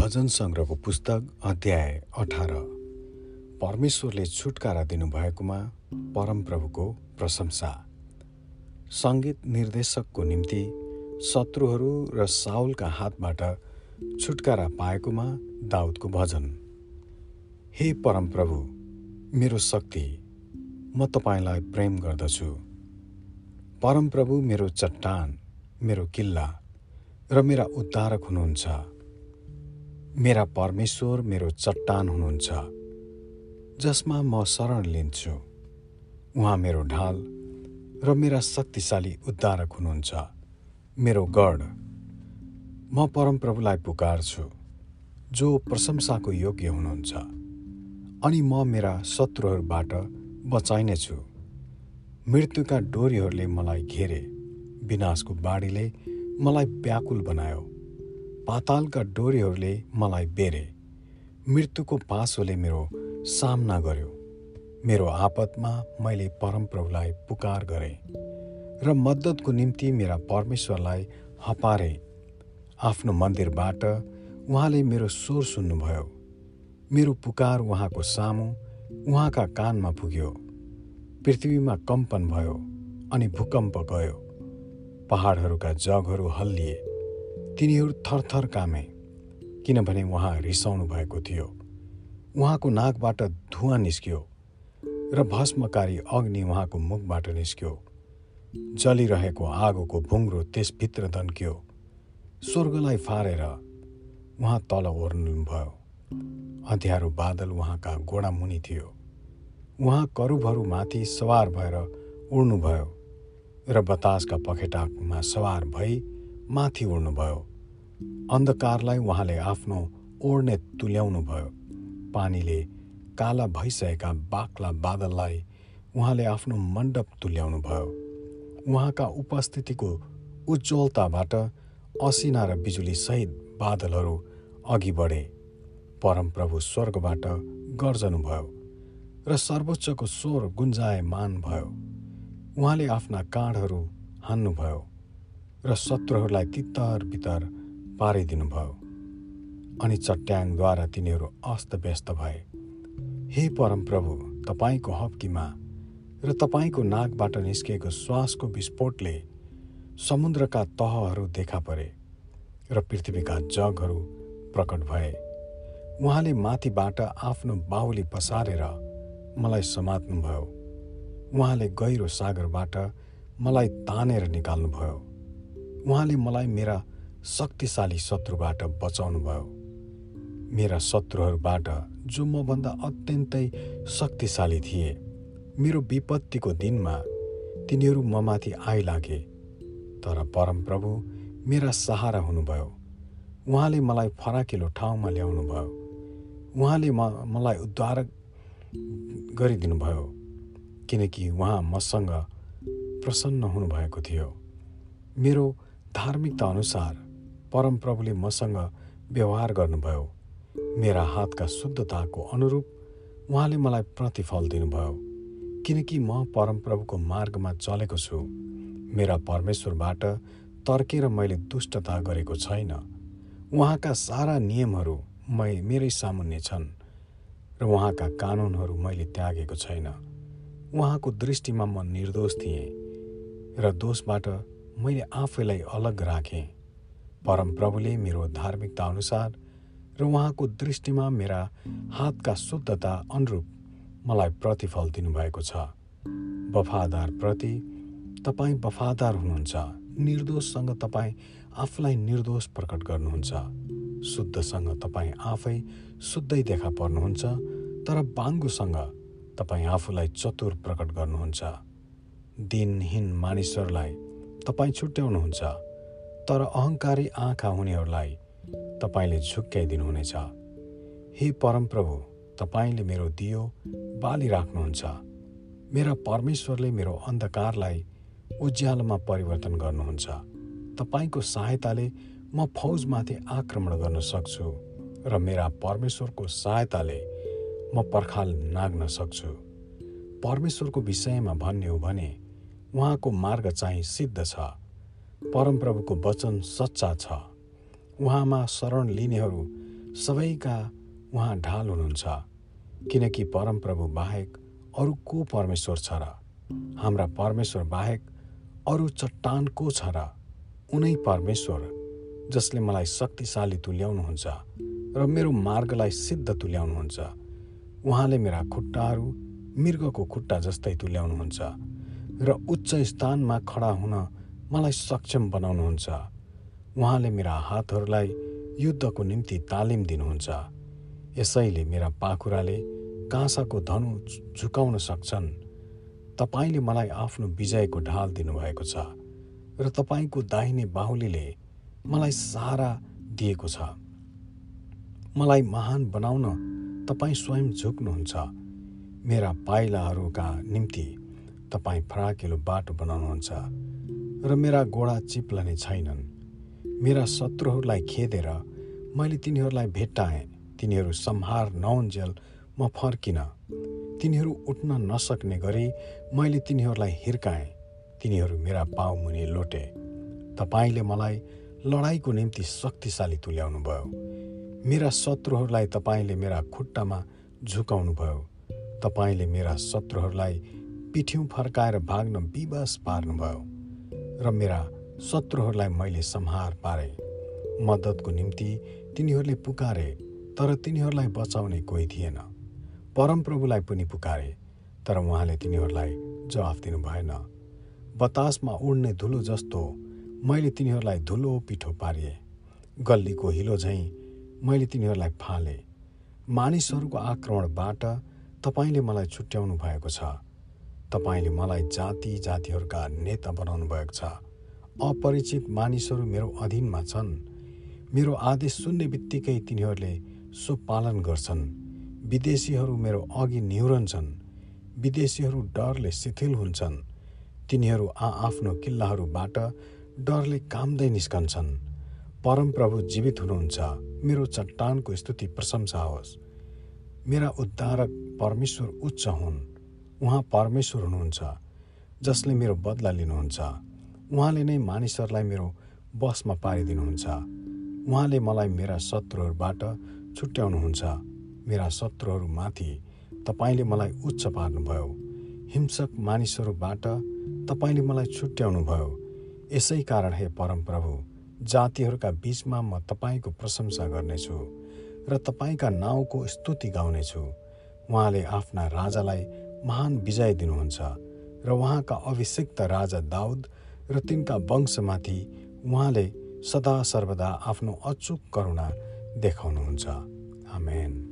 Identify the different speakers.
Speaker 1: भजन सङ्ग्रहको पुस्तक अध्याय अठार। परमेश्वरले छुटकारा दिनुभएकोमा परमप्रभुको प्रशंसा। सङ्गीत निर्देशकको निम्ति शत्रुहरू र साउलका हातबाट छुटकारा पाएकोमा दाउदको भजन। हे परमप्रभु मेरो शक्ति म तपाईँलाई प्रेम गर्दछु। परमप्रभु मेरो चट्टान मेरो किल्ला र मेरा उद्धारक हुनुहुन्छ। मेरा परमेश्वर मेरो चट्टान हुनुहुन्छ जसमा म शरण लिन्छु। उहाँ मेरो ढाल र मेरा शक्तिशाली उद्धारक हुनुहुन्छ। मेरो गढ म परमप्रभुलाई पुकारछु जो प्रशंसाको योग्य हुनुहुन्छ अनि म मेरा शत्रुहरूबाट बचाइनेछु। मृत्युका डोरीहरूले मलाई घेरे विनाशको बाढीले मलाई व्याकुल बनायो। पातालका डोरीहरूले मलाई बेरे। मृत्युको पासोले मेरो सामना गर्यो। मेरो आपतमा मैले परमप्रभुलाई पुकार गरेँ र मद्दतको निम्ति मेरा परमेश्वरलाई हपारे। आफ्नो मन्दिरबाट उहाँले मेरो स्वर सुन्नुभयो। मेरो पुकार उहाँको सामु उहाँका कानमा पुग्यो। पृथ्वीमा कम्पन भयो अनि भूकम्प गयो। पहाडहरूका जगहरू हल्लिए। तिनीहरू थरथर कामे किनभने उहाँ रिसाउनु भएको थियो। उहाँको नाकबाट धुवा निस्क्यो र भस्मकारी अग्नि उहाँको मुखबाट निस्क्यो। जलिरहेको आगोको भुङ्रो त्यसभित्र दन्क्यो। स्वर्गलाई फारेर उहाँ तल ओर्नुभयो अँध्यारो बादल उहाँका गोडामुनि थियो। उहाँ करुबहरूमाथि सवार भएर उड्नुभयो र बतासका पखेटामा सवार भई माथि उड्नुभयो अन्धकारलाई उहाँले आफ्नो ओढ्ने तुल्याउनुभयो। पानीले काला भइसकेका बाक्ला बादललाई उहाँले आफ्नो मण्डप तुल्याउनुभयो। उहाँका उपस्थितिको उज्जवलताबाट असिना र बिजुलीसहित बादलहरू अघि बढे। परमप्रभु स्वर्गबाट गर्जनुभयो र सर्वोच्चको स्वर गुन्जायमान भयो। उहाँले आफ्ना काँडहरू हान्नुभयो र शत्रुहरूलाई तितर बितर पारिदिनुभयो। अनि चट्याङद्वारा तिनीहरू अस्तव्यस्त भए। हे परमप्रभु तपाईँको हप्कीमा र तपाईँको नाकबाट निस्किएको श्वासको विस्फोटले समुद्रका तहहरू देखा परे र पृथ्वीका जगहरू प्रकट भए। उहाँले माथिबाट आफ्नो बाहुली पसारेर मलाई समात्नुभयो। उहाँले गहिरो सागरबाट मलाई तानेर निकाल्नुभयो। उहाँले मलाई मेरा शक्तिशाली शत्रुबाट बचाउनुभयो। मेरा शत्रुहरूबाट जो मभन्दा अत्यन्तै शक्तिशाली थिए मेरो विपत्तिको दिनमा तिनीहरू ममाथि आइलागे। तर परमप्रभु मेरा सहारा हुनुभयो। उहाँले मलाई फराकिलो ठाउँमा ल्याउनुभयो। उहाँले म मलाई उद्धार गरिदिनुभयो किनकि उहाँ मसँग प्रसन्न हुनुभएको थियो। मेरो धार्मिकता अनुसार परमप्रभुले मसँग व्यवहार गर्नुभयो। मेरा हातका शुद्धताको अनुरूप उहाँले मलाई प्रतिफल दिनुभयो। किनकि म परमप्रभुको मार्गमा चलेको छु। मेरा परमेश्वरबाट तर्केर मैले दुष्टता गरेको छैन। उहाँका सारा नियमहरू मै मेरै सामुन्ने छन् र उहाँका कानुनहरू मैले त्यागेको छैन। उहाँको दृष्टिमा म निर्दोष थिएँ र दोषबाट मैले आफैलाई अलग राखेँ। परमप्रभुले मेरो धार्मिकता अनुसार र उहाँको दृष्टिमा मेरा हातका शुद्धता अनुरूप मलाई प्रतिफल दिनुभएको छ। वफादार प्रति तपाईँ वफादार हुनुहुन्छ। निर्दोषसँग तपाईँ आफूलाई निर्दोष प्रकट गर्नुहुन्छ। शुद्धसँग तपाईँ आफै शुद्धै देखा पर्नुहुन्छ तर बाङ्गुसँग तपाईँ आफूलाई चतुर प्रकट गर्नुहुन्छ। दिनहीन मानिसहरूलाई तपाईँ छुट्याउनुहुन्छ। तर अहङ्कारी आँखा हुनेहरूलाई तपाईँले झुक्क्याइदिनुहुनेछ हे परमप्रभु तपाईँले मेरो दियो बालिराख्नुहुन्छ मेरा परमेश्वरले मेरो अन्धकारलाई उज्यालोमा परिवर्तन गर्नुहुन्छ। तपाईँको सहायताले म फौजमाथि आक्रमण गर्न सक्छु र मेरा परमेश्वरको सहायताले म पर्खाल नाग्न सक्छु। परमेश्वरको विषयमा भन्ने हो भने उहाँको मार्ग चाहिँ सिद्ध छ। परमप्रभुको वचन सच्चा छ। उहाँमा शरण लिनेहरू सबैका उहाँ ढाल हुनुहुन्छ। किनकि परमप्रभु बाहेक अरू को परमेश्वर छ र? हाम्रा परमेश्वर बाहेक अरू चट्टान को छ र? उनै परमेश्वर जसले मलाई शक्तिशाली तुल्याउनुहुन्छ र मेरो मार्गलाई सिद्ध तुल्याउनुहुन्छ। उहाँले मेरा खुट्टाहरू मृगको खुट्टा जस्तै तुल्याउनुहुन्छ र उच्च स्थानमा खडा हुन मलाई सक्षम बनाउनुहुन्छ। उहाँले मेरा हातहरूलाई युद्धको निम्ति तालिम दिनुहुन्छ। यसैले मेरा पाखुराले काँसाको धनु झुकाउन सक्छन्। तपाईँले मलाई आफ्नो विजयको ढाल दिनुभएको छ र तपाईँको दाहिने बाहुलीले मलाई सहारा दिएको छ। मलाई महान बनाउन तपाईँ स्वयं झुक्नुहुन्छ। मेरा पाइलाहरूका निम्ति तपाईँ फराकिलो बाटो बनाउनुहुन्छ। र मेरा गोडा चिप्लने छैनन्। मेरा शत्रुहरूलाई खेदेर मैले तिनीहरूलाई भेट्टाएँ। तिनीहरू सम्हार नहुन्जेल म फर्किन। तिनीहरू उठ्न नसक्ने गरी मैले तिनीहरूलाई हिर्काएँ। तिनीहरू मेरा पाउमुनि लोटे। तपाईँले मलाई लडाइँको निम्ति शक्तिशाली तुल्याउनु भयो मेरा शत्रुहरूलाई तपाईँले मेरा खुट्टामा झुकाउनु भयो तपाईँले मेरा शत्रुहरूलाई पिठ्यौँ फर्काएर भाग्न विवश पार्नुभयो। र मेरा शत्रुहरूलाई मैले सम्हार पारे। मद्दतको निम्ति तिनीहरूले पुकारे तर तिनीहरूलाई बचाउने कोही थिएन। परमप्रभुलाई पनि पुकारे तर उहाँले तिनीहरूलाई जवाफ दिनु भएन। बतासमा उड्ने धुलो जस्तो मैले तिनीहरूलाई धुलो पिठो पारिए। गल्लीको हिलो झैँ मैले तिनीहरूलाई फाले। मानिसहरूको आक्रमणबाट तपाईँले मलाई छुट्याउनु भएको छ। तपाईँले मलाई जाति जातिहरूका नेता बनाउनु भएको छ। अपरिचित मानिसहरू मेरो अधीनमा छन्। मेरो आदेश सुन्ने बित्तिकै तिनीहरूले सो पालन गर्छन्। विदेशीहरू मेरो अघि निहुरन्छन् विदेशीहरू डरले शिथिल हुन्छन्। तिनीहरू आआफ्नो किल्लाहरूबाट डरले कामदै निस्कन्छन्। परमप्रभु जीवित हुनुहुन्छ। मेरो चट्टानको स्तुति प्रशंसा होस्। मेरा उद्धारक परमेश्वर उच्च हुन्। उहाँ परमेश्वर हुनुहुन्छ जसले मेरो बदला लिनुहुन्छ। उहाँले नै मानिसहरूलाई मेरो बसमा पारिदिनुहुन्छ। उहाँले मलाई मेरा शत्रुहरूबाट छुट्याउनुहुन्छ। मेरा शत्रुहरूमाथि तपाईँले मलाई उच्च पार्नुभयो। हिंसक मानिसहरूबाट तपाईँले मलाई छुट्याउनुभयो। यसै कारण हे परमप्रभु जातिहरूका बीचमा म तपाईँको प्रशंसा गर्नेछु र तपाईँका नाउँको स्तुति गाउनेछु। उहाँले आफ्ना राजालाई महान विजय दिनुहुन्छ र उहाँका अभिषिक्त राजा दाउद र तिनका वंशमाथि उहाँले सदा सर्वदा आफ्नो अचुक करुणा देखाउनुहुन्छ। आमेन।